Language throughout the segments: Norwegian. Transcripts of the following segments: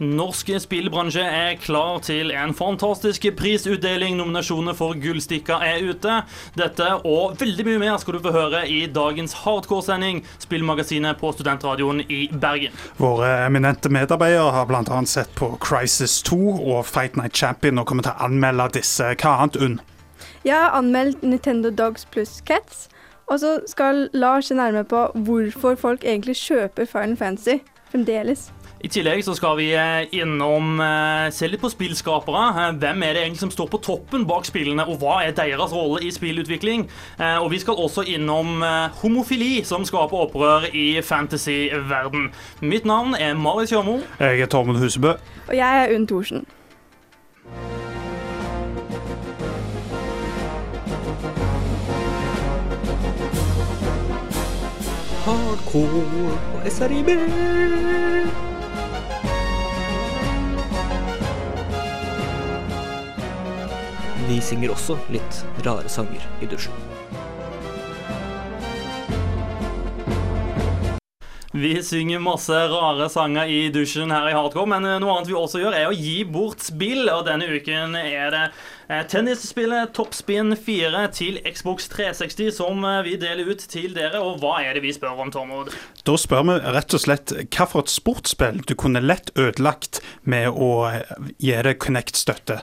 Norsk spillbransje er klar til en fantastisk prisutdeling. Nominasjonene for Gullstikka er ute. Dette og veldig mye mer skal du få høre i dagens Hardcore-sending, spillmagasinet på Studentradioen i Bergen. Våre eminente medarbeidere har bl.a. sett på Crisis 2 og Fight Night Champion og kommer til å anmelde disse. Hva annet, Unn? Jeg har anmeldt Nintendo Dogs pluss Cats. Og så skal Lars se nærmere på hvorfor folk egentlig kjøper Final Fantasy fremdeles. I tillegg så skal vi eh, innom eh, se litt på spillskapere. Eh, hvem er det egentlig som står på toppen bak spillene, og hva er deres rolle i spillutvikling? Og vi skal også innom homofili, som skaper opprør i fantasyverden. Mitt navn er Marius Kjørmo. Jeg er Tormund Husebø. Og jeg er Unn Thorsen. Hardcore og SRIB. Vi synger også litt rare sanger i dusjen. Vi synger masse rare sanger i dusjen her i Hardcore, men noe annet vi også gjør, er å gi bort spill. Og denne uken er det eh, tennisspillet Toppspin 4 til Xbox 360 som eh, vi deler ut til dere. Og hva er det vi spør om, Tormod? Da spør vi rett og slett hva for et sportsspill du kunne lett ødelagt med å eh, gi det Connect-støtte.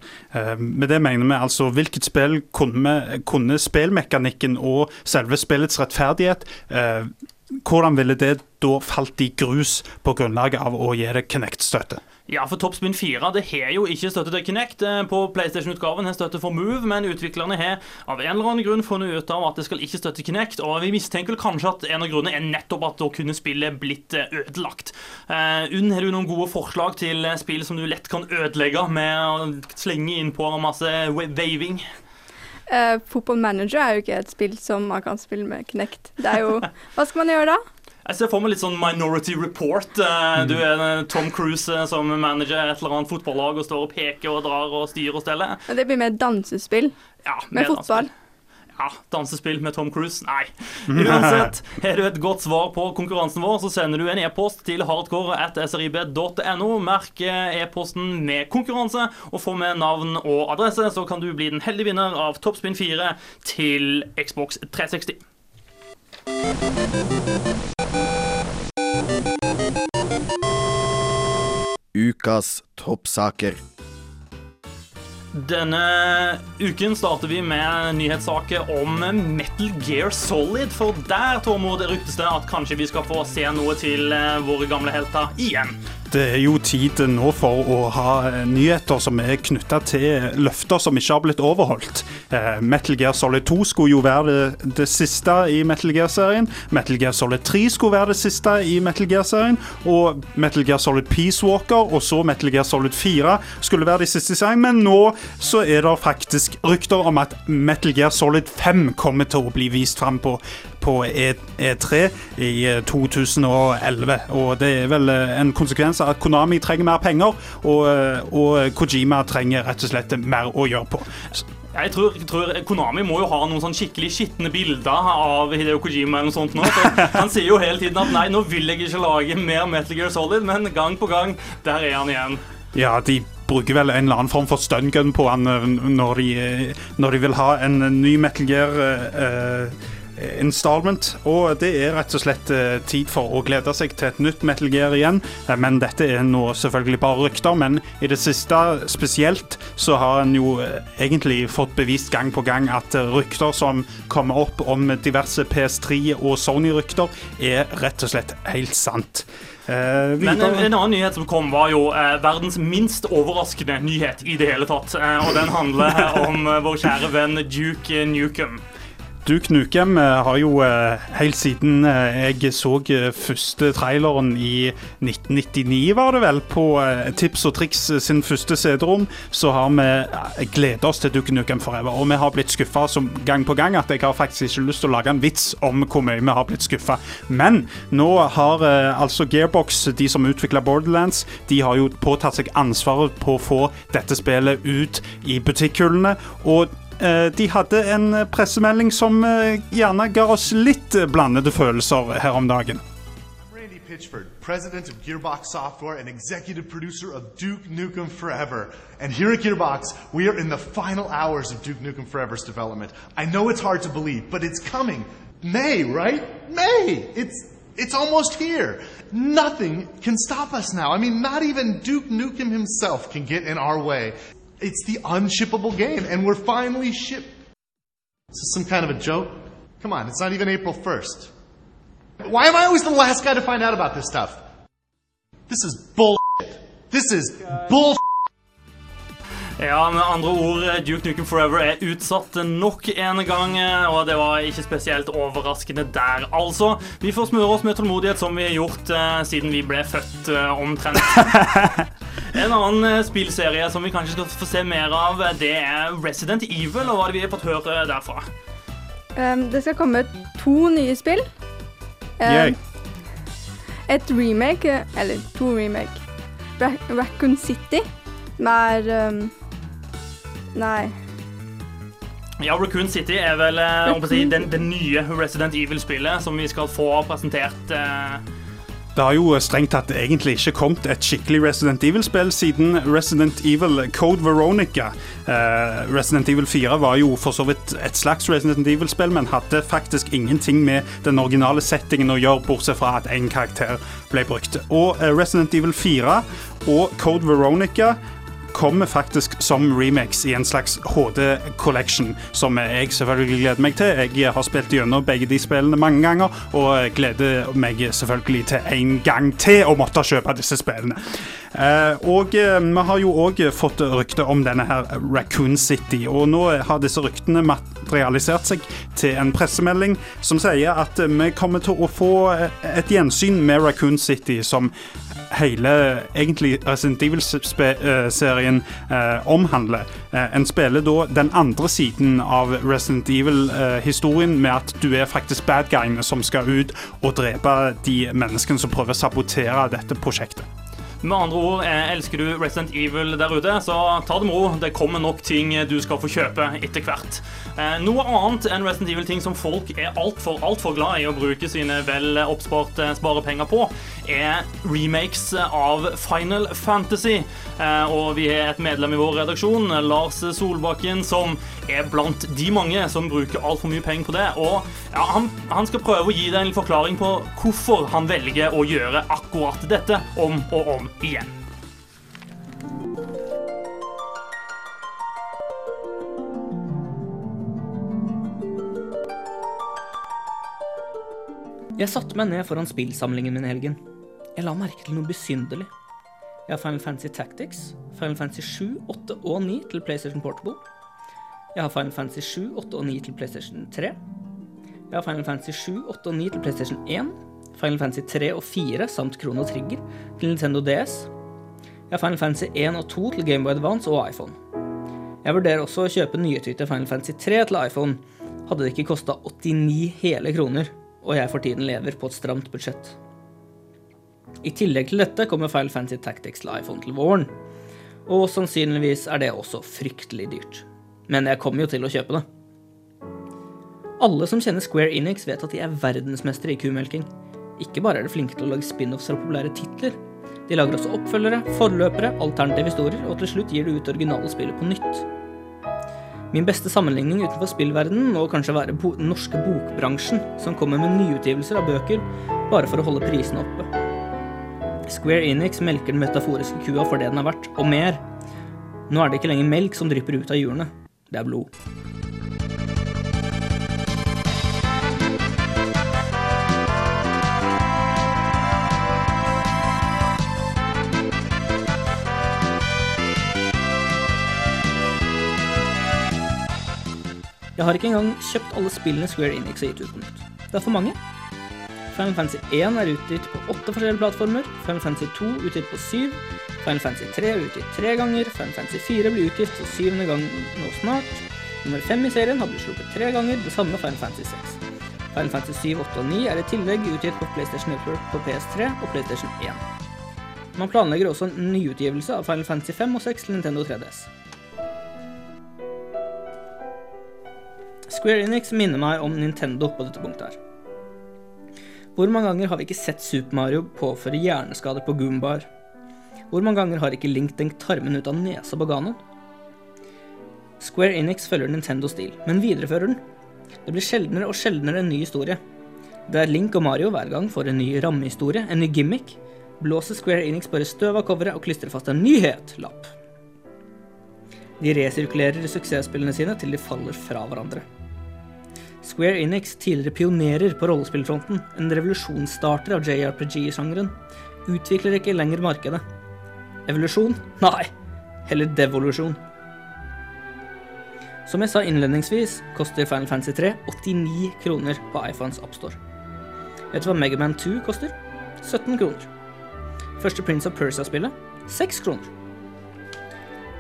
Med det mener vi altså hvilket spill kunne, kunne spillmekanikken og selve spillets rettferdighet hvordan ville det da falt i grus på grunnlag av å gi det Kinect-støtte? Ja, for Topspin 4 det har jo ikke støtte til Kinect. Eh, på PlayStation-utgaven har støtte for Move, men utviklerne har av en eller annen grunn funnet ut av at det skal ikke støtte Kinect. Og vi mistenker kanskje at en av grunnene er nettopp at da kunne spillet blitt eh, ødelagt. Uh, Unn, har du noen gode forslag til spill som du lett kan ødelegge med å slenge inn på masse waving? Uh, Football Manager er jo ikke et spill som man kan spille med Kinect. Det er jo Hva skal man gjøre da? Jeg ser for meg litt sånn Minority Report. Uh, mm. Du er Tom Cruise uh, som manager et eller annet fotballag og står og peker og drar og styrer og steller. Men det blir mer dansespill ja, med fotball. Dansespill. Ja, dansespill med Tom Cruise? Nei. Uansett, har du et godt svar på konkurransen vår, så sender du en e-post til hardcore.srib.no. Merk e-posten med konkurranse, og få med navn og adresse, så kan du bli den heldige vinner av Toppspinn 4 til Xbox 360. Ukas toppsaker. Denne uken starter vi med nyhetssaker om Metal Gear Solid. For der Tormod, ryktes det at kanskje vi skal få se noe til eh, våre gamle helter igjen. Det er jo tid nå for å ha nyheter som er knytta til løfter som ikke har blitt overholdt. Eh, Metal Gear Solid 2 skulle jo være det, det siste i Metal Gear-serien. Metal Gear Solid 3 skulle være det siste i Metal Gear-serien. Og Metal Gear Solid Peace Walker og så Metal Gear Solid 4 skulle være de siste i serien. Men nå så er det faktisk rykter om at Metal Gear Solid 5 kommer til å bli vist fram på på E3 i 2011. Eh, og det er vel eh, en konsekvens av at Konami trenger mer penger, og, eh, og Kojima trenger rett og slett mer å gjøre på. Jeg tror, tror, Konami må jo ha noen sånn skikkelig skitne bilder av Hideo Kojima. eller noe sånt nå. han sier jo hele tiden at nei, nå vil jeg ikke lage mer Metal Gear Solid, men gang på gang, der er han igjen. Ja, de bruker vel en eller annen form for stungun på han når de, når de vil ha en ny Metal Gear. Uh, installment. Og det er rett og slett eh, tid for å glede seg til et nytt Metal Gear igjen. Eh, men dette er nå selvfølgelig bare rykter. Men i det siste spesielt så har en jo eh, egentlig fått bevist gang på gang at rykter som kommer opp om diverse PS3 og Sony-rykter, er rett og slett helt sant. Eh, Men en, en, annen nyhet som kom, var jo eh, verdens minst overraskende nyhet i det hele tatt. Eh, og den handler om vår kjære venn Duke Nukem. Duke Nukem eh, har jo eh, helt siden eh, jeg så første traileren i 1999, var det vel, på Tips og Triks sin første CD-rom, så har vi gleda oss til Duke Nukem Forever. Og vi har blitt skuffa gang på gang at jeg har faktisk ikke lyst til å lage en vits om hvor mye vi har blitt skuffa. Men nå har altså Gearbox, de som utvikla Borderlands, de har jo påtatt seg ansvaret på å få dette spillet ut i butikkhyllene. og De hadde en pressemelding som eh, gjerne ga oss litt eh, blandede følelser her om dagen. Randy Pitchford, president of Gearbox Software and executive producer of Duke Nukem Forever. And here at Gearbox, we are in the final hours of Duke Nukem Forever's development. I know it's hard to believe, but it's coming. May, right? May! It's it's almost here. Nothing can stop us now. I mean, not even Duke Nukem himself can get in our way. It's the unshippable game, and we're finally ship. Is this some kind of a joke? Come on, it's not even April 1st. Why am I always the last guy to find out about this stuff? This is bull. This is bull. Ja, med andre ord, Duke Nukem Forever er utsatt nok en gang, og det var ikke spesielt overraskende der, altså. Vi får smøre oss med tålmodighet som vi har gjort eh, siden vi ble født, eh, omtrent. En annen eh, spillserie som vi kanskje skal få se mer av, det er Resident Evil, og hva er det vi har fått høre derfra? Um, det skal komme to nye spill. Um, Yay. et remake, eller to remake. Ra Raccoon City, som er um, Nei. Ja, Raccoon City er vel eh, å si, den, det nye Resident Evil-spillet som vi skal få presentert. Eh, Det har jo strengt tatt egentlig ikke kommet et skikkelig Resident Evil-spill siden Resident Evil Code Veronica. Eh, Resident Evil 4 var jo for så vidt et slags Resident Evil-spill, men hadde faktisk ingenting med den originale settingen å gjøre, bortsett fra at én karakter ble brukt. Og eh, Resident Evil 4 og Code Veronica kommer faktisk som remakes i en slags HD collection, som jeg selvfølgelig gleder meg til. Jeg har spilt gjennom begge de spillene mange ganger, og gleder meg selvfølgelig til en gang til å måtte kjøpe disse spillene. Eh, og eh, vi har jo òg fått rykte om denne her Raccoon City, og nå har disse ryktene materialisert seg til en pressemelding som sier at vi kommer til å få et gjensyn med Raccoon City som hele egentlig Resident Evil-serien eh, omhandler. Eh, en spiller da den andre siden av Resident Evil-historien med at du er faktisk bad guyene som skal ut og drepe de menneskene som prøver å sabotere dette prosjektet. Med andre ord, eh, elsker du Resident Evil der ute, så ta det med ro. Det kommer nok ting du skal få kjøpe etter hvert. Eh, Noe annet enn Resident Evil-ting som folk er altfor alt for glad i å bruke sine vel oppsparte sparepenger på, er remakes av Final Fantasy. Eh, Og vi har et medlem i vår redaksjon, Lars Solbakken, som er blant de mange som bruker altfor mye penger på det. Og ja, han, han skal prøve å gi deg en forklaring på hvorfor han velger å gjøre akkurat dette om og om igjen. Jeg satte meg ned foran spillsamlingen min i helgen. Jeg la merke til noe besynderlig. Jeg har Final Fantasy Tactics, Final Fantasy 7, 8 og 9 til PlayStation Portable. Jeg har Final Fantasy 7, 8 og 9 til PlayStation 3. Jeg har Final Fantasy 7, 8 og 9 til PlayStation 1. Final Fantasy 3 og 4 samt Krono Trigger til Nintendo DS. Jeg har Final Fantasy 1 og 2 til Gameboy Advance og iPhone. Jeg vurderer også å kjøpe nyutgitte Final Fantasy 3 til iPhone. Hadde det ikke kosta 89 hele kroner, og jeg for tiden lever på et stramt budsjett. I tillegg til dette kommer Final Fantasy Tactics til iPhone til våren. Og sannsynligvis er det også fryktelig dyrt. Men jeg kommer jo til å kjøpe det. Alle som kjenner Square Enix, vet at de er verdensmestere i kumelking. Ikke bare er de flinke til å lage spin-offs fra populære titler. De lager også oppfølgere, forløpere, alternative historier, og til slutt gir de ut originale spillet på nytt. Min beste sammenligning utenfor spillverdenen må kanskje være den norske bokbransjen, som kommer med nyutgivelser av bøker bare for å holde prisene oppe. Square Enix melker den metaforiske kua for det den er verdt, og mer. Nå er det ikke lenger melk som drypper ut av hjulene. Det er blod. Jeg har ikke engang kjøpt alle spillene Square Enix har gitt ut på nytt. Det er for mange. Final Fantasy 1 er utgitt på åtte forskjellige plattformer, Final Fantasy 2 utgitt på syv, Final Fantasy 3 er utgitt tre ganger, Final Fantasy 4 blir utgitt for syvende gang nå snart, nummer fem i serien har blitt sluppet tre ganger, det samme Final Fantasy 6. Final Fantasy 7, 8 og 9 er i tillegg utgitt på PlayStation Network på PS3 og PlayStation 1. Man planlegger også en nyutgivelse av Final Fantasy 5 og 6 til Nintendo 3DS. Square Enix minner meg om Nintendo på dette punktet her. Hvor mange ganger har vi ikke sett Super Mario påføre hjerneskader på Goombar? Hvor mange ganger har ikke Link denkt tarmen ut av nesa på Ganon? Square Enix følger Nintendos stil, men viderefører den. Det blir sjeldnere og sjeldnere en ny historie. Der Link og Mario hver gang får en ny rammehistorie, en ny gimmick, blåser Square Enix bare støv av coveret og klistrer fast en nyhet-lapp. De resirkulerer suksessspillene sine til de faller fra hverandre. Square Enix, tidligere pionerer på rollespillfronten, en revolusjonsstarter av JRPG-sjangeren, utvikler ikke lenger markedet. Evolusjon? Nei, heller devolusjon. Som jeg sa innledningsvis, koster Final Fantasy 3 89 kroner på iPhones Appstore. Vet du hva Megaman 2 koster? 17 kroner. Første Prince of Persia-spillet 6 kroner.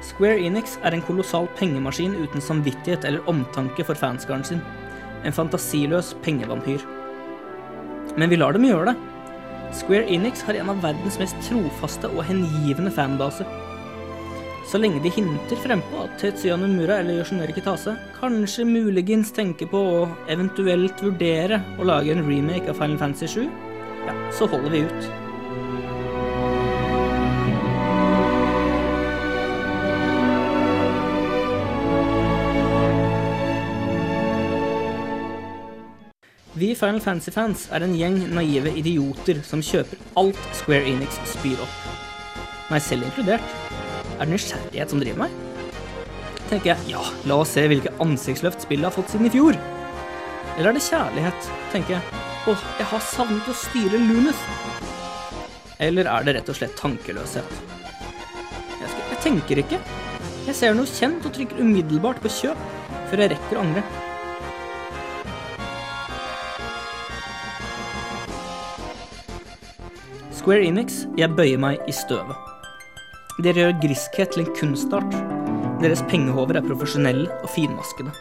Square Enix er en kolossal pengemaskin uten samvittighet eller omtanke for fanskaren sin. En fantasiløs pengevampyr. Men vi lar dem gjøre det. Square Enix har en av verdens mest trofaste og hengivne fanbaser. Så lenge de hinter frempå at Tetsuya Nomura eller Yoshinori Kitase kanskje muligens tenker på å eventuelt vurdere å lage en remake av Final Fantasy 7, ja, så holder vi ut. Vi Final Fantasy-fans er en gjeng naive idioter som kjøper alt Square Enix spyr opp. Meg selv inkludert. Er det nysgjerrighet som driver meg? Tenker jeg, ja, la oss se hvilke ansiktsløft spillet har fått siden i fjor. Eller er det kjærlighet? Tenker jeg, åh, jeg har savnet å styre Lunes. Eller er det rett og slett tankeløshet? Jeg, skal, jeg tenker ikke. Jeg ser noe kjent og trykker umiddelbart på kjøp, før jeg rekker å angre. Square Enix, jeg bøyer meg i støvet. Dere gjør griskhet til en kunstart. Deres pengehover er profesjonelle og finmaskede.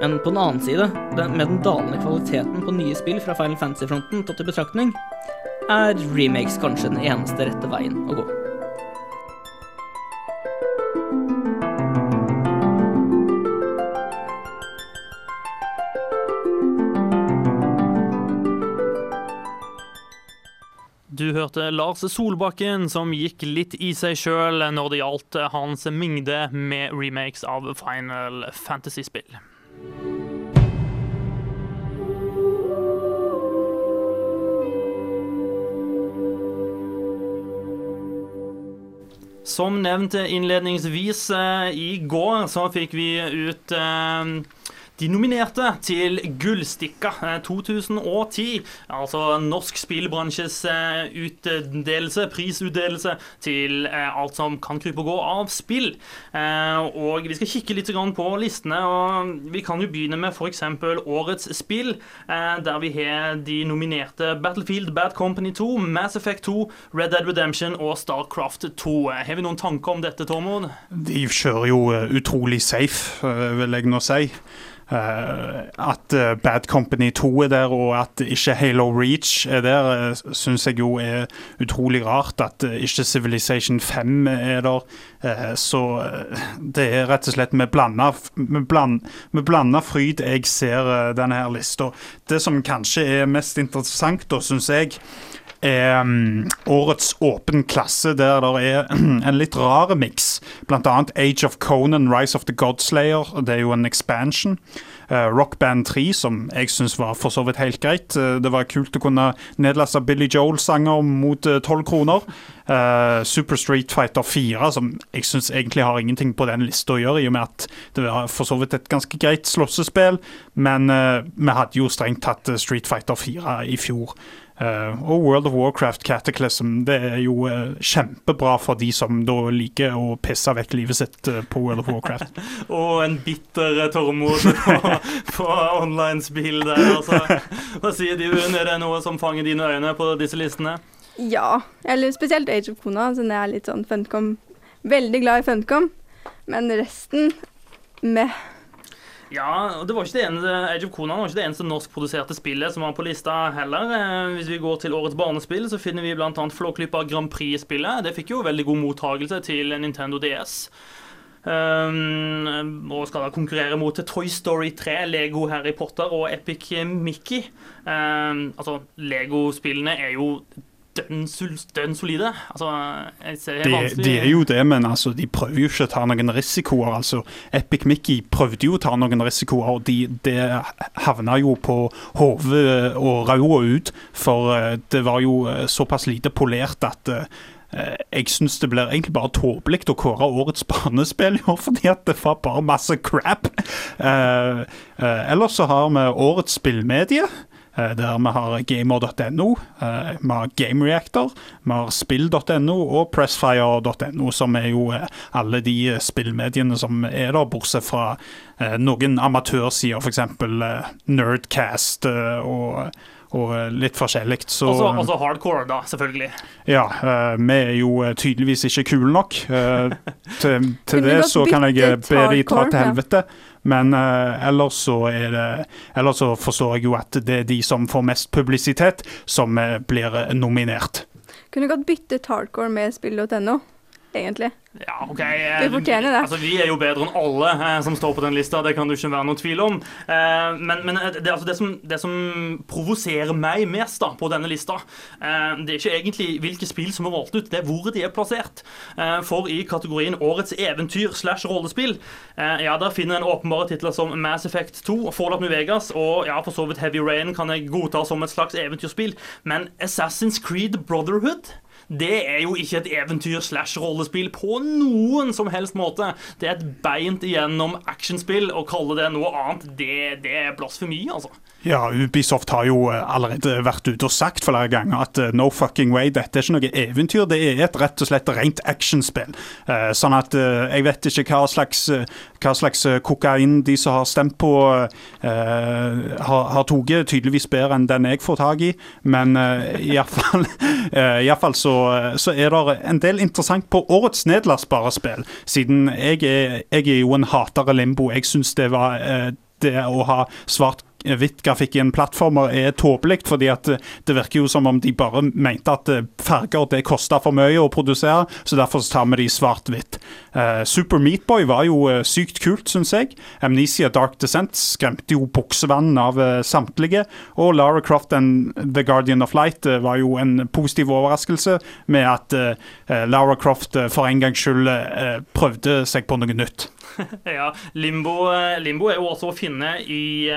Men på den annen side, med den dalende kvaliteten på nye spill fra Final Fantasy-fronten tatt i betraktning, er remakes kanskje den eneste rette veien å gå. Du hørte Lars Solbakken som gikk litt i seg sjøl når det gjaldt hans mengde med remakes av Final Fantasy-spill. Som nevnt innledningsvis eh, i går, så fikk vi ut eh, de nominerte til Gullstikka eh, 2010. Altså norsk spillbransjes eh, utdelelse, prisutdelelse til eh, alt som kan krype og gå av spill. Eh, og vi skal kikke litt på listene. og Vi kan jo begynne med f.eks. årets spill, eh, der vi har de nominerte Battlefield Bad Company 2, Mass Effect 2, Red Dead Redemption og Starcraft 2. Har vi noen tanker om dette, Tormod? De kjører jo eh, utrolig safe, eh, vil jeg nå si. Eh, at eh, Bad Company 2 er der, og at ikke Halo Reach er der, uh, syns jeg jo er utrolig rart. At eh, ikke Civilization 5 er der. Eh, så eh, det er rett og slett med blanda, fryd jeg ser eh, denne her lista. Det som kanskje er mest interessant, da, syns jeg, er um, årets åpen klasse, der det er en litt rar miks. Blant annet Age of Conan, Rise of the Godslayer. Det er jo en expansion. eh, Rock Band 3, som jeg syns var for så vidt helt greit. Eh, det var kult å kunne nedlaste Billy Joel-sanger mot tolv kroner. Super Street Fighter 4, som jeg syns egentlig har ingenting på den lista å gjøre, i og med at det var for så vidt et ganske greit slåssespill, men vi hadde jo strengt tatt Street Fighter 4 i fjor. Uh, og World of Warcraft Cataclysm det er jo uh, kjempebra for de som da liker å pisse vekk livet sitt uh, på World of Warcraft. og en bitter Tormod på, på online-spill der, altså. Hva sier du, er det noe som fanger dine øyne på disse listene? Ja, eller spesielt Age of Kona, siden jeg er litt sånn Funcom Veldig glad i Funcom, men resten med ja, og det var ikke det eneste, Age of Conan var ikke det eneste norskproduserte spillet som var på lista heller. Eh, hvis vi går til årets barnespill, så finner vi bl.a. Flåklypa Grand Prix-spillet. Det fikk jo veldig god mottagelse til Nintendo DS. Um, og skal da konkurrere mot Toy Story 3, Lego Harry Potter og Epic Mickey. Um, altså, Lego-spillene er jo dønn, dønn solide. Altså, det, det, det, er jo det, men altså, de prøver jo ikke å ta noen risikoer. Altså, Epic Mickey prøvde jo å ta noen risikoer, og de, det havna jo på hodet og ræva ut. For uh, det var jo uh, såpass lite polert at jeg syns det blir egentlig bare tåpelig å kåre årets barnespill i år, fordi at det var bare masse crap. Uh, uh, ellers så har vi årets spillmedie. Eh, der vi har gamer.no, eh, vi har GameReactor, vi har spill.no og pressfire.no, som er jo eh, alle de spillmediene som er der, bortsett fra noen amatørsider, f.eks. Nerdcast og og litt forskjellig. Så, også, også, hardcore, da, selvfølgelig. Ja, uh, vi er jo tydeligvis ikke kule nok. Uh, til, til det så kan jeg be de dra til helvete. Ja. Men uh, ellers, så det, ellers så forstår jeg jo at det er de som får mest publisitet, som uh, blir nominert. Kunne godt byttet hardcore med spill.no, egentlig. Ja, ok. Vi fortjener det. Altså, vi er jo bedre enn alle eh, som står på den lista, det kan du ikke være noen tvil om. Eh, men, men eh, det, altså, det, som, det, som, provoserer meg mest da, på denne lista, eh, det er ikke egentlig hvilke spill som er valgt ut, det er hvor de er plassert. Eh, for i kategorien Årets eventyr slash rollespill, eh, ja, der finner en åpenbare titler som Mass Effect 2, Fallout New Vegas og ja, for så vidt Heavy Rain kan jeg godta som et slags eventyrspill, men Assassin's Creed Brotherhood det er jo ikke et eventyr slash rollespill på noen som helst måte. Det er et beint igjennom actionspill. Å kalle det noe annet, det, det er blasfemi, altså. Ja, Ubisoft har jo eh, allerede vært ute og sagt flere ganger at uh, no fucking way, dette er ikke noe eventyr, det er et rett og slett rent actionspill. Uh, sånn at jeg vet ikke hva slags, hva slags kokain de som har stemt på, har, har tatt. Tydeligvis bedre enn den jeg får tak i, men iallfall uh, så, så er det en del interessant på årets nedlastbare spill. Siden jeg er, jeg er jo en hater av limbo. Jeg syns det var det å ha svart hvitt grafikk i en plattformer er tåpelig, fordi at eh, det virker jo som om de bare mente at eh, farger det kosta for mye å produsere, så derfor tar vi de svart-hvitt. Uh, Super Meatboy var jo sykt kult, syns jeg. Amnesia Dark Descent skremte jo buksevann av samtlige. Og Lara Croft and The Guardian of Light var jo en positiv overraskelse med at Lara Croft for en gangs skyld prøvde seg på noe nytt. ja, Limbo, Limbo, er jo også å finne i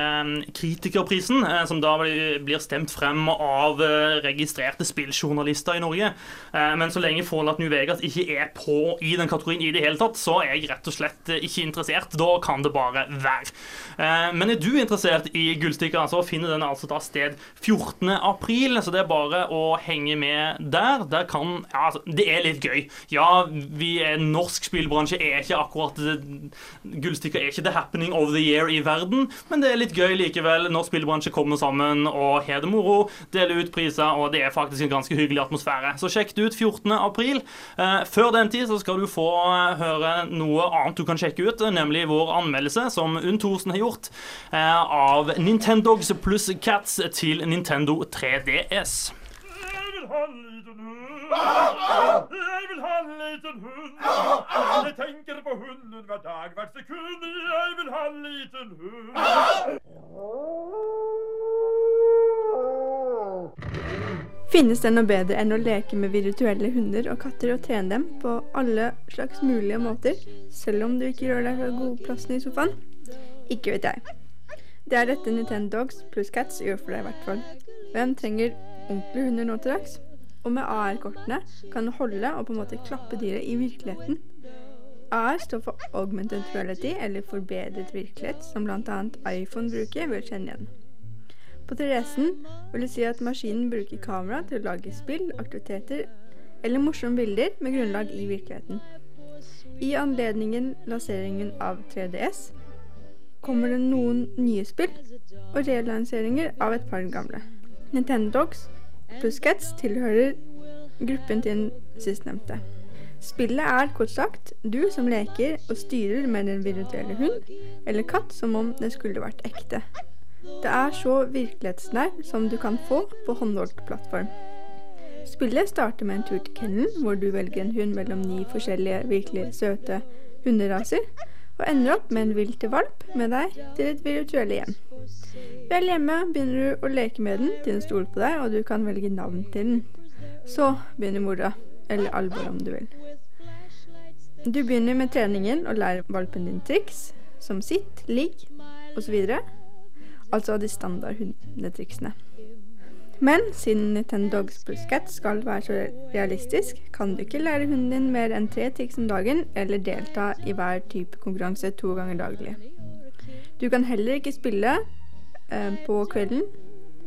Kritikerprisen, eh, som da blir stemt frem av eh, registrerte spilljournalister i Norge. Eh, men så lenge Fallout New Vegas ikke er på i den kategorien i det hele tatt, så er jeg rett og slett ikke interessert. Da kan det bare være. Men er du interessert i gullstikker, så finner den altså da sted 14. april, så det er bare å henge med der. Der kan Ja, altså, det er litt gøy. Ja, vi er norsk spillbransje er ikke akkurat Gullstikker er ikke the happening of the year i verden, men det er litt gøy likevel likevel norsk spillbransjen kommer sammen og har det moro, deler ut priser, og det er faktisk en ganske hyggelig atmosfære. Så sjekk det ut 14. april. Eh, før den tid så skal du få eh, høre noe annet du kan sjekke ut, nemlig vår anmeldelse, som Unn Thorsen har gjort, eh, av Nintendogs pluss Cats til Nintendo 3DS. Ha en liten hund. Jeg vil ha en liten hund. Jeg tenker på hunden hver dag, hvert sekund. Jeg vil ha en liten hund. Finnes det noe bedre enn å leke med virtuelle hunder og katter og trene dem på alle slags mulige måter, selv om du ikke rører deg fra godplassen i sofaen? Ikke vet jeg. Det er dette Dogs pluss Cats gjør for deg, i hvert fall. Hvem trenger ordentlige hunder nå til dags? Og med AR-kortene kan du holde og på en måte klappe dyret i virkeligheten. AR står for augmented reality, eller forbedret virkelighet, som bl.a. iPhone bruker ved å kjenne igjen. På 3DS-en vil det si at maskinen bruker kamera til å lage spill, aktiviteter eller morsomme bilder med grunnlag i virkeligheten. I anledningen lanseringen av 3DS kommer det noen nye spill og relanseringer av et par gamle. Nintendo Dogs pluss tilhører gruppen til den sistnevnte. Spillet er kort sagt du som leker og styrer med din virtuelle hund eller katt som om det skulle vært ekte. Det er så virkelighetsnær som du kan få på håndholdt plattform. Spillet starter med en tur til kennelen, hvor du velger en hund mellom ni forskjellige virkelig søte hunderaser, og ender opp med en vilter valp med deg til et virtuelle hjem. Vel hjemme begynner du å leke med den til den stoler på deg, og du kan velge navn til den. Så begynner mora, eller alvoret om du vil. Du begynner med treningen og lærer valpen din triks, som sitt, ligg osv. Altså de standard hundetriksene. Men siden Nintendo Dogs pluss Cat skal være så realistisk, kan du ikke lære hunden din mer enn tre triks om dagen, eller delta i hver type konkurranse to ganger daglig. Du kan heller ikke spille eh, på kvelden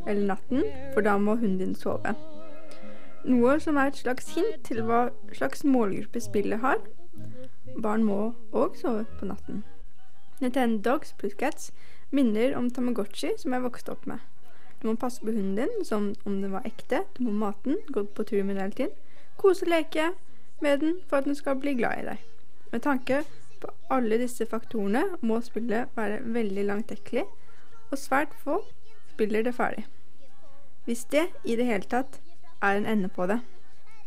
eller natten, for da må hunden din sove. Noe som er et slags hint til hva slags målgruppe spillet har. Barn må òg sove på natten. Nintendo Dogs pluss Cats minner om Tamagotchi som jeg vokste opp med. Du må passe på hunden din som om den var ekte. Du må mate den, gå på tur med den hele tiden. Kose og leke med den for at den skal bli glad i deg. Med tanke på alle disse faktorene må spillet være veldig langtekkelig, og svært få spiller det ferdig. Hvis det i det hele tatt er en ende på det.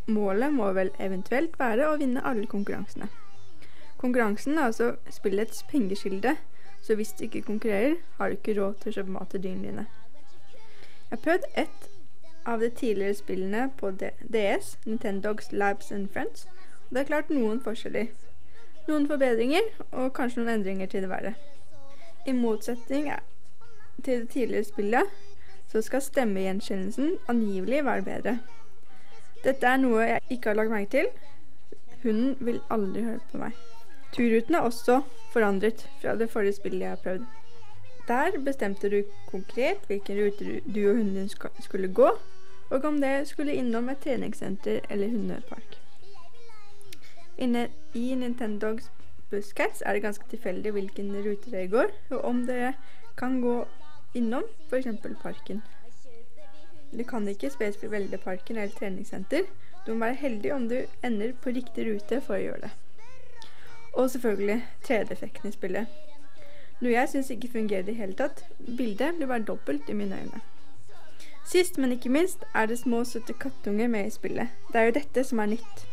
Målet må vel eventuelt være å vinne alle konkurransene. Konkurransen er altså spillets pengeskilde, så hvis du ikke konkurrerer, har du ikke råd til å kjøpe mat til dyrene dine. Jeg har prøvd ett av de tidligere spillene på DS, Nintendogs Labs and Friends, og det er klart noen forskjeller. Noen forbedringer, og kanskje noen endringer til det verre. I motsetning til det tidligere spillet, så skal stemmegjenkjennelsen angivelig være bedre. Dette er noe jeg ikke har lagt merke til. Hunden vil aldri høre på meg. Turruten er også forandret fra det forrige spillet jeg har prøvd. Der bestemte du konkret hvilken rute du og hunden skulle gå, og om det skulle innom et treningssenter eller hundepark. Inne i Nintendogs Buscats er det ganske tilfeldig hvilken rute dere går, og om dere kan gå innom f.eks. parken. Du kan ikke spesifikt velge parken eller treningssenter. Du må være heldig om du ender på riktig rute for å gjøre det. Og selvfølgelig 3D-effekten i spillet. Noe jeg syns ikke fungerer i det hele tatt. Bildet blir bare dobbelt i mine øyne. Sist, men ikke minst, er det små, søte kattunger med i spillet. Det er jo dette som er nytt.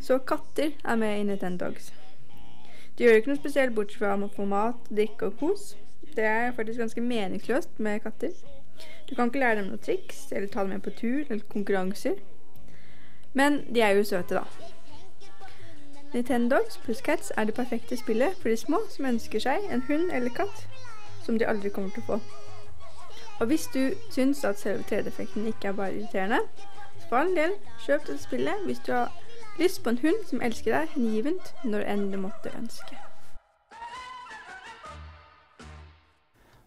Så katter er med i Nintendogs. De gjør ikke noe spesielt bortsett fra å få mat, drikke og kos. Det er faktisk ganske meningsløst med katter. Du kan ikke lære dem noen triks, eller ta dem med på tur eller konkurranser. Men de er jo søte, da. Nintendogs pluss Cats er det perfekte spillet for de små som ønsker seg en hund eller katt som de aldri kommer til å få. Og hvis du syns at selve 3D-effekten ikke er bare irriterende, så for all del, kjøp dette spillet hvis du har lyst på en hund som elsker deg hengivent når enn du måtte ønske.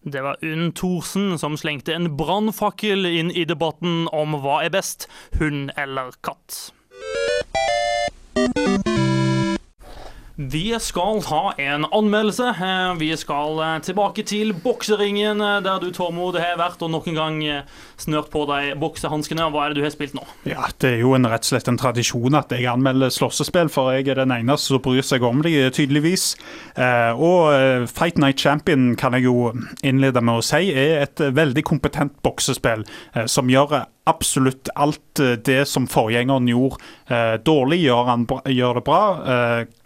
Det var Unn Thorsen som slengte en brannfakkel inn i debatten om hva er best, hund eller katt. Vi skal ha en anmeldelse. Eh, vi skal eh, tilbake til bokseringen, eh, der du, Tormod, har vært og nok en gang snørt på deg boksehanskene. Hva er det du har spilt nå? Ja, Det er jo en, rett og slett en tradisjon at jeg anmelder slåssespill, for jeg er den eneste som bryr seg om de, tydeligvis. Og Fight Night Champion kan jeg jo innlede med å si er et veldig kompetent boksespill som gjør absolutt alt det som forgjengeren gjorde dårlig, gjør, han, gjør det bra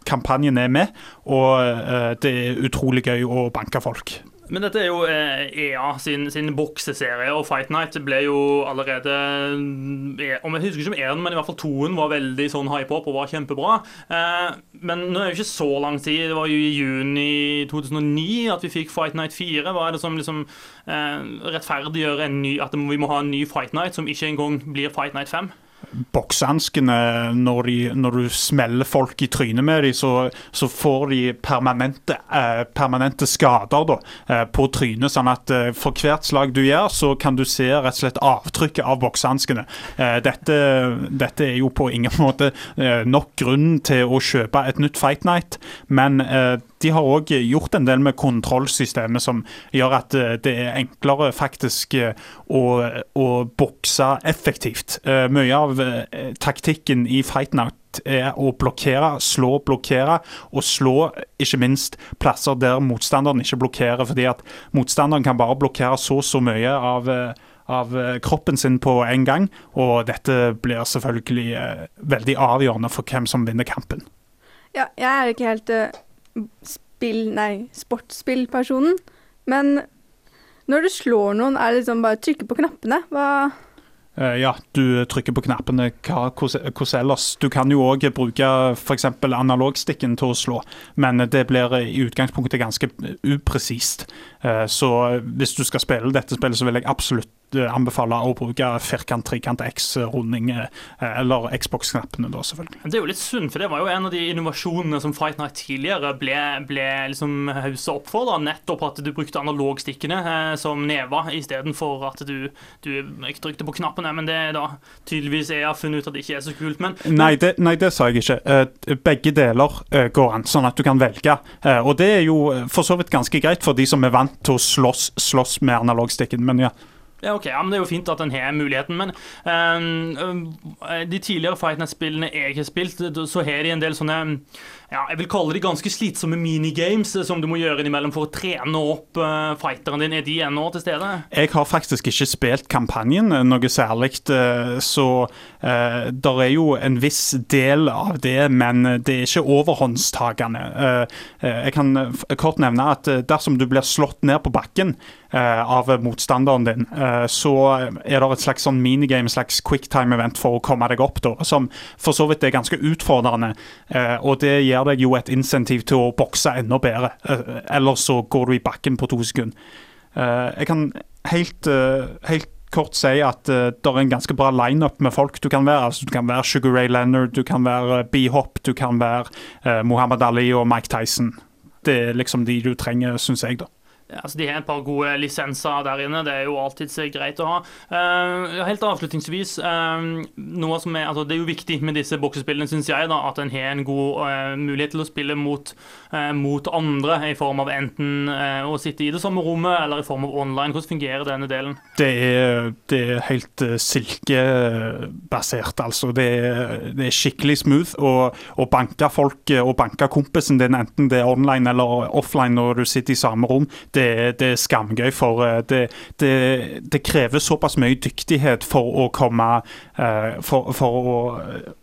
kampanjen er med, og eh, det er utrolig gøy å banke folk. Men dette er jo eh, EA sin, sin bokseserie, og Fight Night ble jo allerede eh, Om jeg husker ikke om én, men i hvert fall toen var veldig sånn hype opp og var kjempebra. Eh, men nå er det jo ikke så lang tid. Det var jo i juni 2009 at vi fikk Fight Night 4. Hva er det som liksom rettferdiggjør ny, at vi må ha en ny Fight Night som ikke engang blir Fight Night 5? Boksehanskene når, når du smeller folk i trynet med dem, så, så får de permanente, eh, permanente skader da, eh, på trynet. Sånn at eh, for hvert slag du gjør, så kan du se rett og slett avtrykket av boksehanskene. Eh, dette, dette er jo på ingen måte eh, nok grunn til å kjøpe et nytt Fight Night, men eh, de har òg gjort en del med kontrollsystemet som gjør at eh, det er enklere faktisk eh, å, å bokse effektivt. Eh, Mye av taktikken i Fight Night er å blokkere, slå, blokkere, og slå ikke minst plasser der motstanderen ikke blokkerer, fordi at motstanderen kan bare blokkere så så mye av av kroppen sin på en gang, og dette blir selvfølgelig veldig avgjørende for hvem som vinner kampen. Ja, jeg er ikke helt spill... Nei, sportsspillpersonen. Men når du slår noen, er det liksom bare å trykke på knappene? Hva Eh, ja, du trykker på knappene. Hvordan ellers? Du kan jo òg bruke f.eks. analogstikken til å slå, men det blir i utgangspunktet ganske upresist. Eh, Så hvis du skal spille dette spillet, så vil jeg absolutt eh, anbefale å bruke firkant, trekant, X-runding, eh, eller Xbox-knappene, da, selvfølgelig. Det er jo litt synd, for det var jo en av de innovasjonene som Fight Night tidligere ble, ble liksom hausa opp for. da, Nettopp at du brukte analogstikkene eh, som never, istedenfor at du, du trykte på knappene. Men det er da tydeligvis jeg har funnet ut at det ikke er så kult. Men Nei det, nei, det sa jeg ikke. Eh, Begge deler eh, går an, sånn at du kan velge. Og det er jo for så vidt ganske greit for de som er vant til å slåss, slåss med analogstikken, men ja. Ja, ok, ja, men Det er jo fint at en har muligheten, men øhm, de tidligere Fight Night-spillene jeg har spilt, så har de en del sånne ja, jeg vil kalle de ganske slitsomme minigames eh, som du må gjøre innimellom for å trene opp uh, fighteren din. Er de ennå til stede? Jeg har faktisk ikke spilt kampanjen eh, noe særlig, så uh, det er jo en viss del av det, men det er ikke overhåndstagende. Uh, jeg kan kort nevne at dersom du blir slått ned på bakken av motstanderen din, så er det et slags sånn minigame, slags quicktime-event for å komme deg opp, da, som for så vidt er ganske utfordrende. og det gir deg jo et insentiv til å bokse enda bedre. Eh, ellers så går du i bakken på to sekunder. Eh, jeg kan helt, eh, helt kort si at det er en ganske bra lineup med folk du kan være. Altså, du kan være Sugar Ray Leonard, du kan være B-Hop, du kan være uh, Muhammad Ali og Mike Tyson. Det er liksom de du trenger, syns jeg, da. Altså, de har et par gode lisenser der inne. Det er jo alltid greit å ha. Uh, helt avslutningsvis, uh, noe som er, altså, det er jo viktig med disse boksespillene, syns jeg, da, at en har en god uh, mulighet til å spille mot, mot andre, i form av enten å sitte i det samme rommet eller i form av online. Hvordan fungerer denne delen? Det er, det er helt silkebasert, altså. Det er, det er skikkelig smooth. Å banke folk og banke kompisen din, enten det er online eller offline når du sitter i samme rom, det, er- det er skamgøy. For uh, det, det, det krever såpass mye dyktighet for å komme uh, For, for å,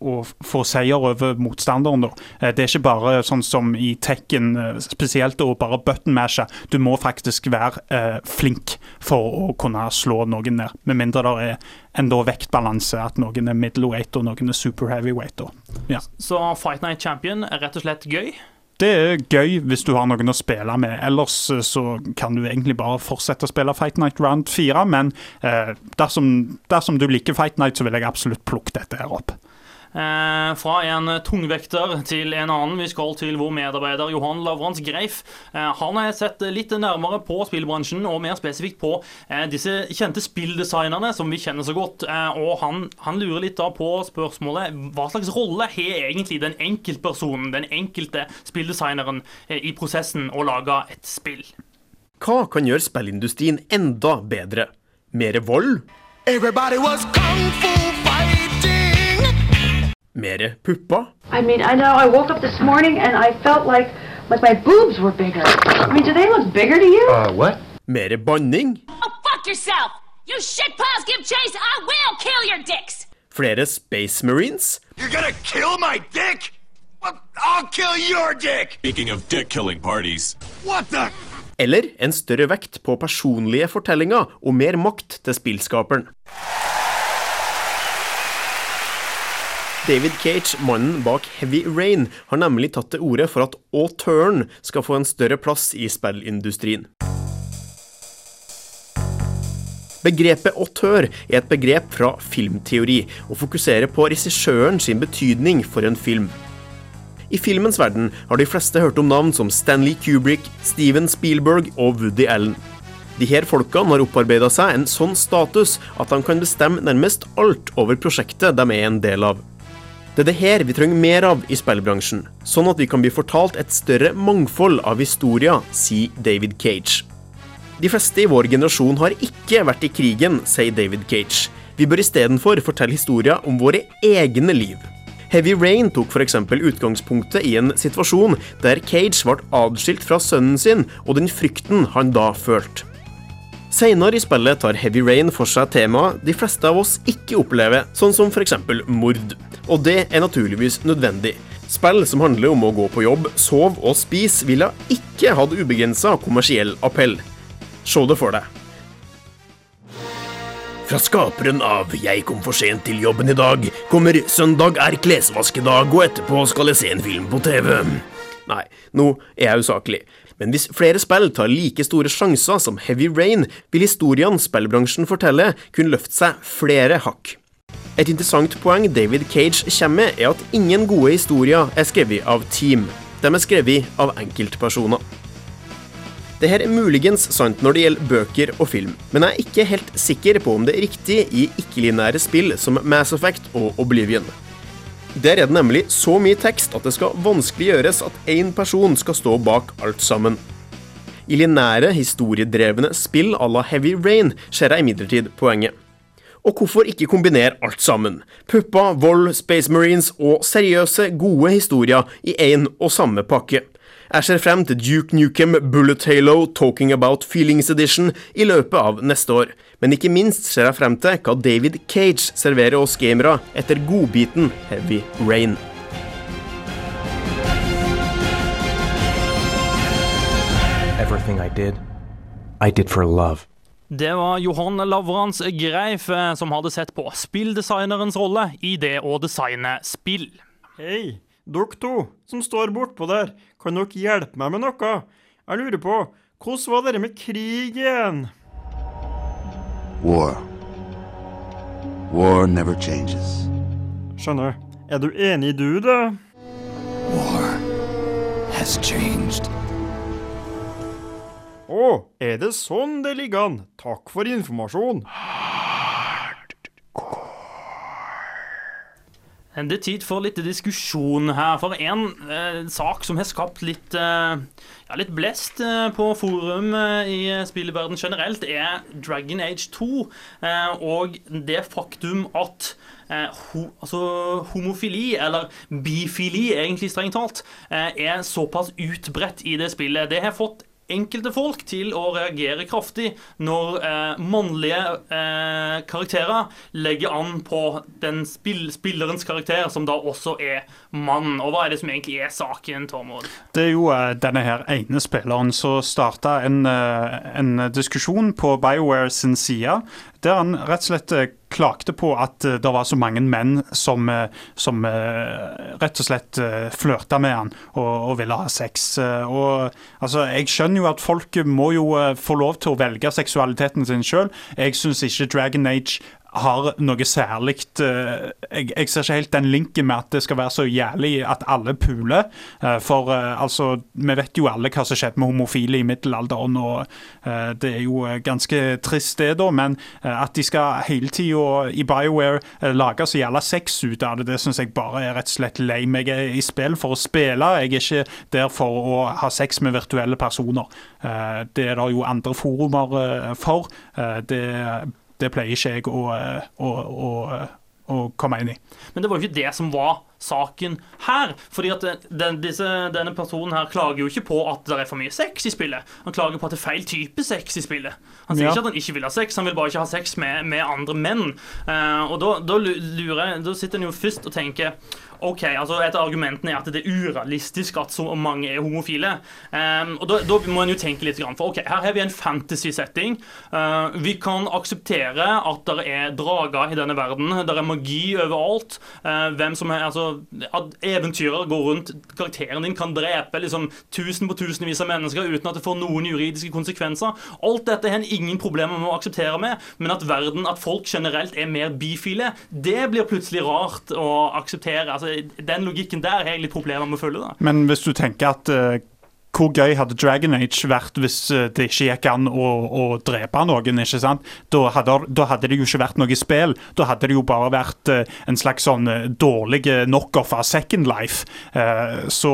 å få seier over motstanderen. Uh, Det er ikke bare sånn som i Tekken, spesielt å bare button-mashe. Du må faktisk være flink for å kunne slå noen ned. Med mindre det er enda vektbalanse, at noen er middleweight og noen er super heavyweight. Ja. Så Fight Night Champion er rett og slett gøy. Det er gøy hvis du har noen å spille med. Ellers eh, så kan du egentlig bare fortsette å spille Fight Night Round 4, men eh, dersom, dersom du liker Fight Night, så vil jeg absolutt plukke dette her opp. Eh, fra en tungvekter til en annen. Vi skal til vår medarbeider Johan Lavrans Greif. Eh, han har sett litt nærmere på spillbransjen, og mer spesifikt på eh, disse kjente spilldesignerne som vi kjenner så godt. Eh, og han, han lurer litt da på spørsmålet hva slags rolle har egentlig den enkeltpersonen, den enkelte spilldesigneren, eh, i prosessen å lage et spill? Hva kan gjøre spillindustrien enda bedre? Mere vold? Everybody was kung fu. Mere pupper? I mean, I know I woke up this morning and I felt like like my boobs were bigger. I mean, do they look bigger to you? what? Mere banning? Oh, fuck yourself! You shitpiles give chase, I will kill your dicks! Flere Space Marines? You're gonna kill my dick? Well, I'll kill your dick. Speaking of dick killing parties, What the? Eller en større vekt på personlige fortellinger og mer makt til spillskaperen. David Cage, mannen bak Heavy Rain, har nemlig tatt til orde for at auteuren skal få en større plass i spillindustrien. Begrepet auteur er et begrep fra filmteori, og fokuserer på regissøren sin betydning for en film. I filmens verden har de fleste hørt om navn som Stanley Kubrick, Steven Spielberg og Woody Allen. De her folkene har opparbeida seg en sånn status at de kan bestemme nærmest alt over prosjektet de er en del av. Det er det her vi trenger mer av i spillbransjen, sånn at vi kan bli fortalt et større mangfold av historier, sier David Cage. De fleste i vår generasjon har ikke vært i krigen, sier David Cage. Vi bør istedenfor fortelle historier om våre egne liv. Heavy Rain tok f.eks. utgangspunktet i en situasjon der Cage ble adskilt fra sønnen sin og den frykten han da følte. Senere i spillet tar Heavy Rain for seg temaet de fleste av oss ikke opplever, sånn som f.eks. mord. Og det er naturligvis nødvendig. Spill som handler om å gå på jobb, sove og spise, ville ikke hatt ubegrensa kommersiell appell. Se det for deg. Fra skaperen av 'Jeg kom for sent til jobben i dag' kommer 'Søndag er klesvaskedag', og etterpå skal jeg se en film på TV. Nei, nå er jeg usaklig. Men hvis flere spill tar like store sjanser som Heavy Rain, vil historiene spillbransjen forteller, kunne løfte seg flere hakk. Et interessant poeng David Cage kommer med, er at ingen gode historier er skrevet av team. De er skrevet av enkeltpersoner. Dette er muligens sant når det gjelder bøker og film, men jeg er ikke helt sikker på om det er riktig i ikke-linære spill som Mass Effect og Oblivion. Der er det nemlig så mye tekst at det skal vanskeliggjøres at én person skal stå bak alt sammen. I linære, historiedrevne spill à la Heavy Rain ser jeg imidlertid poenget. Og hvorfor ikke kombinere alt sammen? Pupper, vold, Space Marines og seriøse, gode historier i én og samme pakke. Jeg ser frem til Duke Nukem Bullet Halo Talking About Feelings Edition i løpet av neste år. Men ikke minst ser jeg frem til hva David Cage serverer oss gamere etter godbiten Heavy Rain. Everything I did, I did for love. Det var Johan Lavrans Greif eh, som hadde sett på spilldesignerens rolle i det å designe spill. Hei, dere to som står bortpå der, kan dere hjelpe meg med noe? Jeg lurer på, hvordan var dere med krig igjen? War. War never changes. Skjønner. Er du enig, du, da? War has changed. Å, er det sånn det ligger an? Takk for informasjon. Det er tid for litt diskusjon her. For en eh, sak som har skapt litt, eh, ja, litt blest eh, på forum eh, i spillverden generelt, er Dragon Age 2. eh, og det faktum at eh, ho, altså, homofili, eller bifili egentlig strengt talt, er såpass utbredt i det spillet. Det har fått enkelte folk til å reagere kraftig når eh, mannlige eh, karakterer legger an på den spill spillerens karakter, som da også er mann. Og hva er det som egentlig er saken, Tormod? Det er jo eh, denne her ene spilleren som starta en, eh, en diskusjon på BioWare sin side, der han rett og slett eh, klagde på at eh, det var så mange menn som, eh, som rett og slett flørta med han og, og ville ha sex. Og altså, Jeg skjønner jo at folk må jo få lov til å velge seksualiteten sin sjøl. Jeg syns ikke Dragon Age har noe særlig eh, jeg, jeg ser ikke helt den linken med at det skal være så jævlig at alle puler. Eh, for eh, altså, vi vet jo alle hva som skjedde med homofile i middelalderen, og det er jo ganske trist det, da. Men at de skal hele tida i BioWare lage så jævla sex ut av det, det syns jeg bare er rett og slett lame. Jeg er i spill for å spille, jeg er ikke der for å ha sex med virtuelle personer. Det er det jo andre forumer for. Det det pleier ikke jeg å, å, å, å komme inn i. Men det var jo ikke det som var saken her. Fordi at den, disse, denne personen her klager jo ikke på at det er for mye sex i spillet. Han klager på at det er feil type sex i spillet. Han sier Ja. ikke at han ikke vil ha sex, han vil bare ikke ha sex med, med andre menn. Uh, og da, da lurer Da sitter en jo først og tenker OK, altså et av argumentene er at det er urealistisk at så mange er homofile. Um, og da, da må en jo tenke litt, for ok, her har vi en fantasy-setting. Uh, vi kan akseptere at det er drager i denne verden. Det er magi overalt. Uh, hvem som er, altså, At eventyrer går rundt. Karakteren din kan drepe liksom tusen på tusenvis av mennesker uten at det får noen juridiske konsekvenser. Alt dette har en ingen problemer med å akseptere med, men at verden, at folk generelt er mer bifile, det blir plutselig rart å akseptere. altså Den logikken der har jeg litt problemer med å følge. da. Men hvis du tenker at uh, hvor gøy hadde Dragon Age vært hvis eh, det ikke gikk an å, å drepe noen? ikke sant? Da hadde, da hadde det jo ikke vært noe spill. Da hadde det jo bare vært uh, en slags sånn uh, dårlig knockoff av Second Life. Så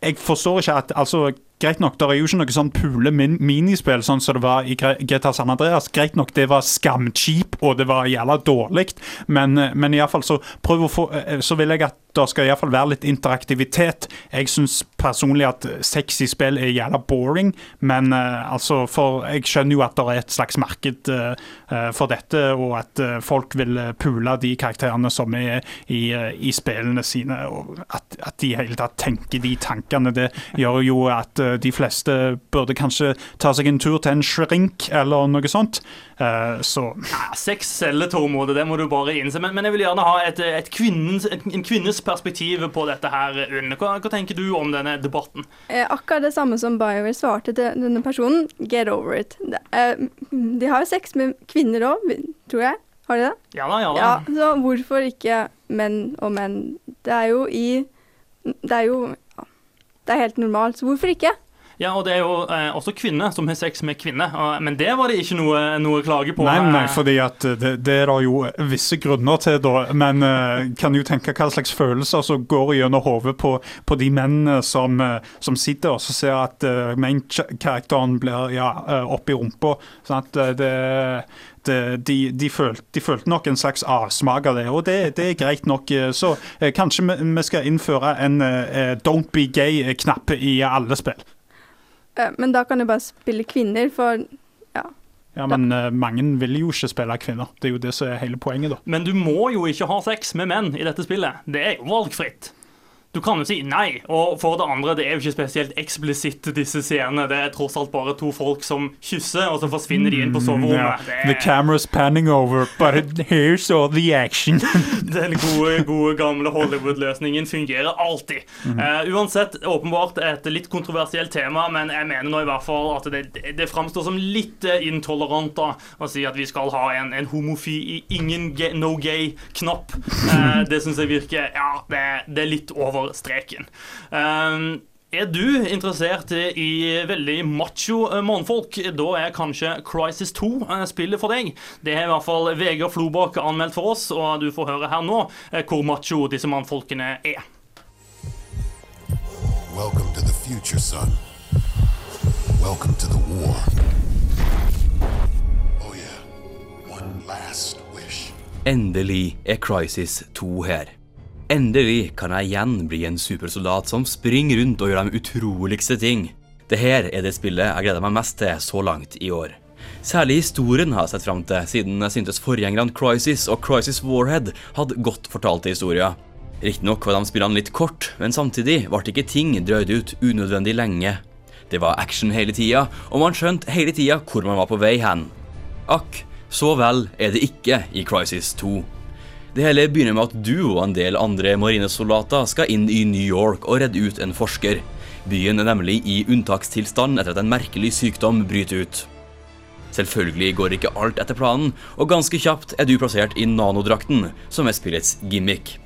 jeg forstår ikke at altså, Greit nok, det er jo ikke noe sånn pule min minispill sånn som det var i GTA San Andreas. Greit nok, det var skamkjip, og det var jævla dårlig, men, eh, men iallfall så prøv å få eh, Så vil jeg at det skal iallfall være litt interaktivitet. Jeg syns personlig at sexy spill er jævla boring, men uh, altså For jeg skjønner jo at det er et slags marked eh, for dette, og at uh, folk vil pule de karakterene som er i, i spillene sine. og at, at de i hele tatt tenker de tankene. Det gjør jo at de fleste burde kanskje ta seg en tur til en shrink eller noe sånt. Så Ja, Sex selger, Tormod, det må du bare innse. Men, men jeg vil gjerne ha et, et kvinnens, en kvinnes perspektiv på dette her. Unn. Hva, hva tenker du om denne debatten? Eh, akkurat det samme som BioWare svarte til denne personen. Get over it. De, eh, de har jo sex med kvinner òg, tror jeg. Har de det? Ja da, ja da. Ja, så hvorfor ikke menn og menn? Det er jo i Det er jo ja, Det er helt normalt, så hvorfor ikke? Ja, og det er jo eh, også kvinner som har sex med kvinner. og- Men det var det ikke noe, noe klage på. Nei, nei, Eh, fordi at det, det er det jo visse grunner til, da. Men eh, kan jo tenke hva slags følelser som går gjennom hodet på, på de mennene som, eh, som sitter og så ser at uh, main-karakteren blir ja, uh, oppi rumpa. Sånn at eh, det, de, de, følte, de følte nok en slags avsmak av det, og det, det er greit nok. eh, Så eh, kanskje vi, vi skal innføre en eh, Don't be gay-knapp i alle spill. Eh, men da kan du bare spille kvinner, for ja. Ja, Men uh, mange vil jo ikke spille kvinner. Det er jo det som er hele poenget, da. Men du må jo ikke ha sex med menn i dette spillet. Det er jo valgfritt. Du kan jo si nei. Og for det andre, det er jo ikke spesielt eksplisitt, disse scenene. Det er tross alt bare to folk som kysser, og så forsvinner de inn på Mm, yeah. The camera's panning over, but here's all the action. Den gode, gode gamle Hollywood-løsningen fungerer alltid. Mm. Uh, uansett, åpenbart et litt kontroversielt tema, men jeg mener nå i hvert fall at det, det framstår som litt eh, intolerant da, å si at vi skal ha en, en homofi ingen gay, no gay-knapp. Uh, det syns jeg virker Ja, det, det er litt over streken. Um, er du interessert i veldig macho eh, mannfolk, da er kanskje Crisis 2 eh, spillet for deg. Det har i hvert fall Vegard Flobakk anmeldt for oss, og du får høre her nå eh, hvor macho disse mannfolkene er. Welcome to the future, son. Welcome to the war. Oh, yeah. One last wish. Endelig er Crisis 2 her. Endelig kan jeg igjen bli en supersoldat som springer rundt og gjør de utroligste ting. Dette er det spillet jeg gleder meg mest til så langt i år. Særlig historien har jeg sett fram til, siden jeg syntes forgjengerne Crisis og Crisis Warhead hadde godt fortalte historier. Riktignok var de spillene litt kort, men samtidig ble ikke ting drøyd ut unødvendig lenge. Det var action hele tida, og man skjønte hele tida hvor man var på vei hen. Akk, så vel er det ikke i Crisis 2. Det hele begynner med at du og en del andre marinesoldater skal inn i New York og redde ut en forsker. Byen er nemlig i unntakstilstand etter at en merkelig sykdom bryter ut. Selvfølgelig går ikke alt etter planen, og ganske kjapt er du plassert i nanodrakten, som er spillets gimmick.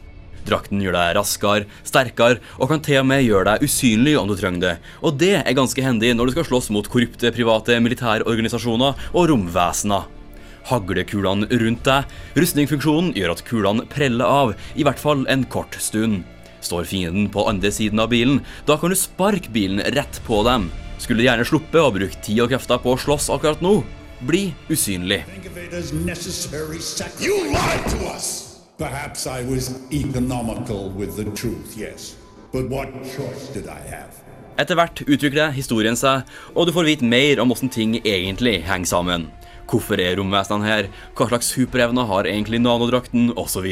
Drakten gjør deg raskere, sterkere og kan til og med gjøre deg usynlig om du trenger det, og det er ganske hendig når du skal slåss mot korrupte private militærorganisasjoner og romvesener. Haglekulene rundt deg, rustningfunksjonen gjør at kulene preller av, i hvert fall en kort stund. Står fienden på andre siden av bilen, da kan du sparke bilen rett på dem. Skulle gjerne sluppe å bruke tid og krefter på å slåss akkurat nå, bli usynlig. Think of it as necessary sacrifice. You lied to us! Perhaps I was economical with the truth, yes. But what choice did I have? Etter hvert utvikler historien seg, og du får vite mer om hvordan ting egentlig henger sammen. Hvorfor er romvesenene her, hva slags superevner har egentlig nanodrakten, osv.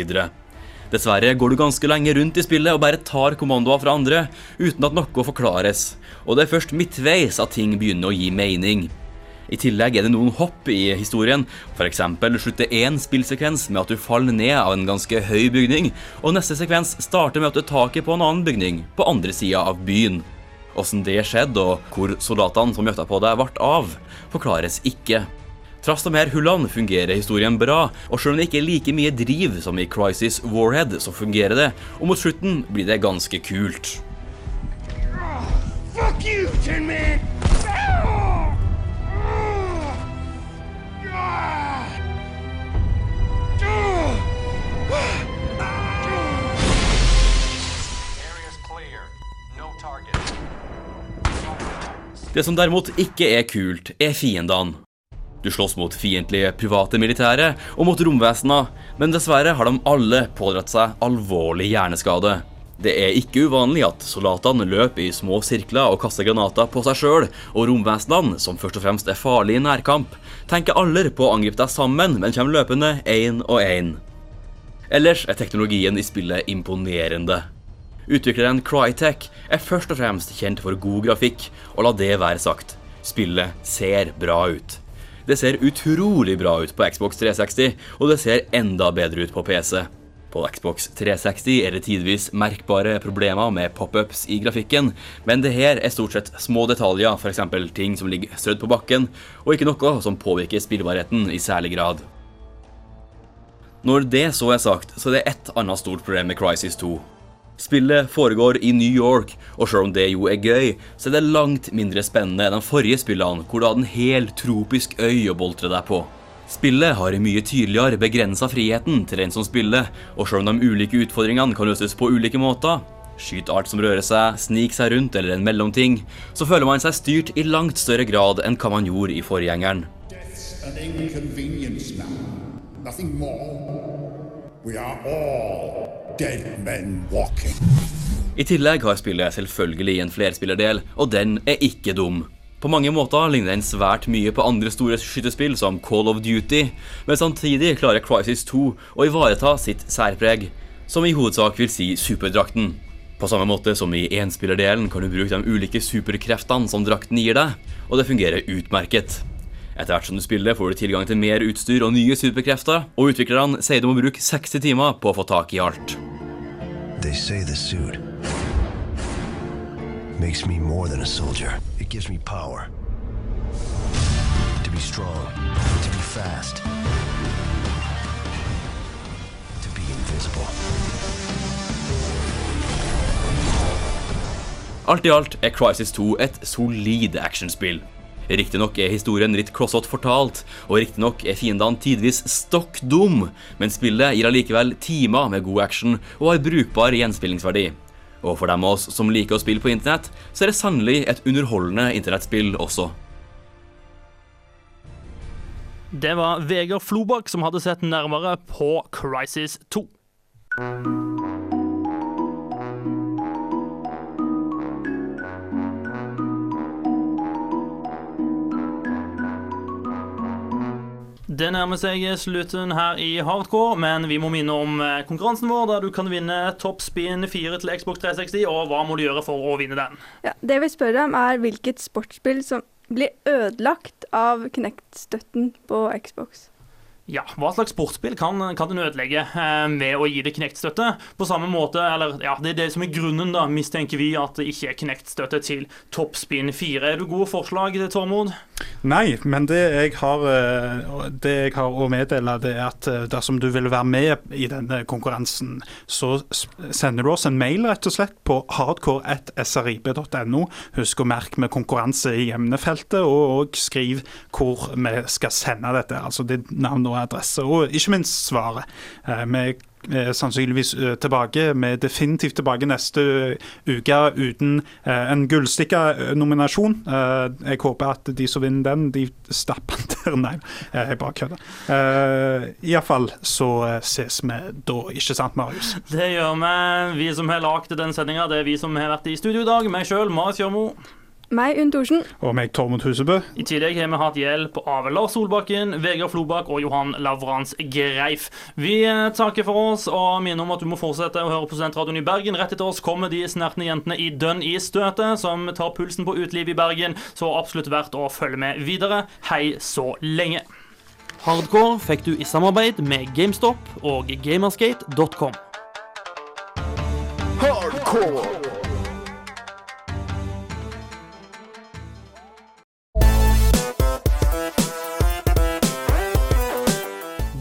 Dessverre går du ganske lenge rundt i spillet og bare tar kommandoer fra andre, uten at noe forklares, og det er først midtveis at ting begynner å gi mening. I tillegg er det noen hopp i historien, f.eks. slutter én spillsekvens med at du faller ned av en ganske høy bygning, og neste sekvens starter med at du tar taket på en annen bygning, på andre sida av byen. Åssen det skjedde, og hvor soldatene som jakta på deg, ble av, forklares ikke. Trass de her hullene fungerer historien bra, og selv om det ikke er like mye driv som i Crisis Warhead, så fungerer det, og mot slutten blir det ganske kult. Fuck you, Tin Man! Det som derimot ikke er kult, er fiendene. Du slåss mot fiendtlige private militære og mot romvesena, men dessverre har de alle pådratt seg alvorlig hjerneskade. Det er ikke uvanlig at soldatene løper i små sirkler og kaster granater på seg sjøl, og romvesenene, som først og fremst er farlige i nærkamp, tenker alle på å angripe deg sammen, men kommer løpende én og én. Ellers er teknologien i spillet imponerende. Utvikleren Crytek er først og fremst kjent for god grafikk, og la det være sagt, spillet ser bra ut. Det ser utrolig bra ut på Xbox 360, og det ser enda bedre ut på PC. På Xbox 360 er det tidvis merkbare problemer med pop-ups i grafikken, men det her er stort sett små detaljer, f.eks. ting som ligger strødd på bakken, og ikke noe som påvirker spillbarheten i særlig grad. Når det så er sagt, så er det ett annet stort problem med Crisis 2. Spillet foregår i New York, og selv om det jo er gøy, så er det langt mindre spennende enn de forrige spillene, hvor du hadde en hel tropisk øy å boltre deg på. Spillet har mye tydeligere begrensa friheten til den som spiller, og selv om de ulike utfordringene kan løses på ulike måter, skyt art som rører seg, snik seg rundt eller en mellomting, så føler man seg styrt i langt større grad enn hva man gjorde i forgjengeren. I tillegg har spillet selvfølgelig en flerspillerdel, og den er ikke dum. På mange måter ligner den svært mye på andre store skytespill som Call of Duty, men samtidig klarer Crisis 2 å ivareta sitt særpreg, som i hovedsak vil si superdrakten. På samme måte som i enspillerdelen kan du bruke de ulike superkreftene som drakten gir deg, og det fungerer utmerket. Etter hvert som du spiller, får du tilgang til mer utstyr og nye superkrefter, og utviklerne sier du må bruke 60 timer på å få tak i alt. They say the suit makes me more than a soldier. It gives me power. To be strong, to be fast, to be invisible. Alt i alt er Crisis 2 et solid actionspill. Riktignok er historien litt klossete fortalt, og riktignok er fiendene tidvis stokk dum, men spillet gir allikevel timer med god action og har brukbar gjenspillingsverdi. Og for dem av oss som liker å spille på internett, så er det sannelig et underholdende internettspill også. Det var Vegard Flobakk som hadde sett nærmere på Crisis 2. Det nærmer seg slutten her i Hardcore, men vi må minne om eh, konkurransen vår, der du kan vinne Top Spin 4 til Xbox 360. Og hva må du gjøre for å vinne den? Ja, det vi spør om, er hvilket sportsspill som blir ødelagt av Kinect-støtten på Xbox. Ja, hva slags sportsspill kan, kan den ødelegge eh, ved å gi det Knect-støtte? På samme måte, eller ja, det er det som er grunnen, da, mistenker vi at det ikke er Knect-støtte til Toppspinn 4. Er du gode forslag, Tormod? Nei, men det jeg har, eh, det jeg har å meddele, det er at eh, dersom du vil være med i denne konkurransen, så sender du oss en mail rett og slett på hardcore1srib.no. Husk å merke med konkurranse i emnefeltet, og, og skriv hvor vi skal sende dette. Altså ditt navn og adresse, og ikke minst svaret. Eh, Vi er sannsynligvis eh, tilbake. Vi er definitivt tilbake neste uke uten eh, en gullstikka-nominasjon. Eh, jeg håper at de som vinner den, de stapper den der. Nei, eh, jeg bare kødder. Iallfall så eh, ses vi da, ikke sant, Marius? Det gjør vi. Vi som har lagd den sendinga, det er vi som har vært i studio i dag. Meg sjøl, Marius Gjørmo. Meg, Unn Thorsen. Og meg, Tormod Husebø. I tillegg har vi hatt hjelp av Lars Solbakken, Vegard Flobakk og Johan Lavrans Greif. Vi eh, takker for oss og minner om at du må fortsette å høre på Studentradioen i Bergen. Rett etter oss kommer de snertne jentene i Dønn i støtet, som tar pulsen på utelivet i Bergen. Så absolutt verdt å følge med videre. Hei så lenge. Hardcore fikk du i samarbeid med GameStop og Gamerskate.com Hardcore!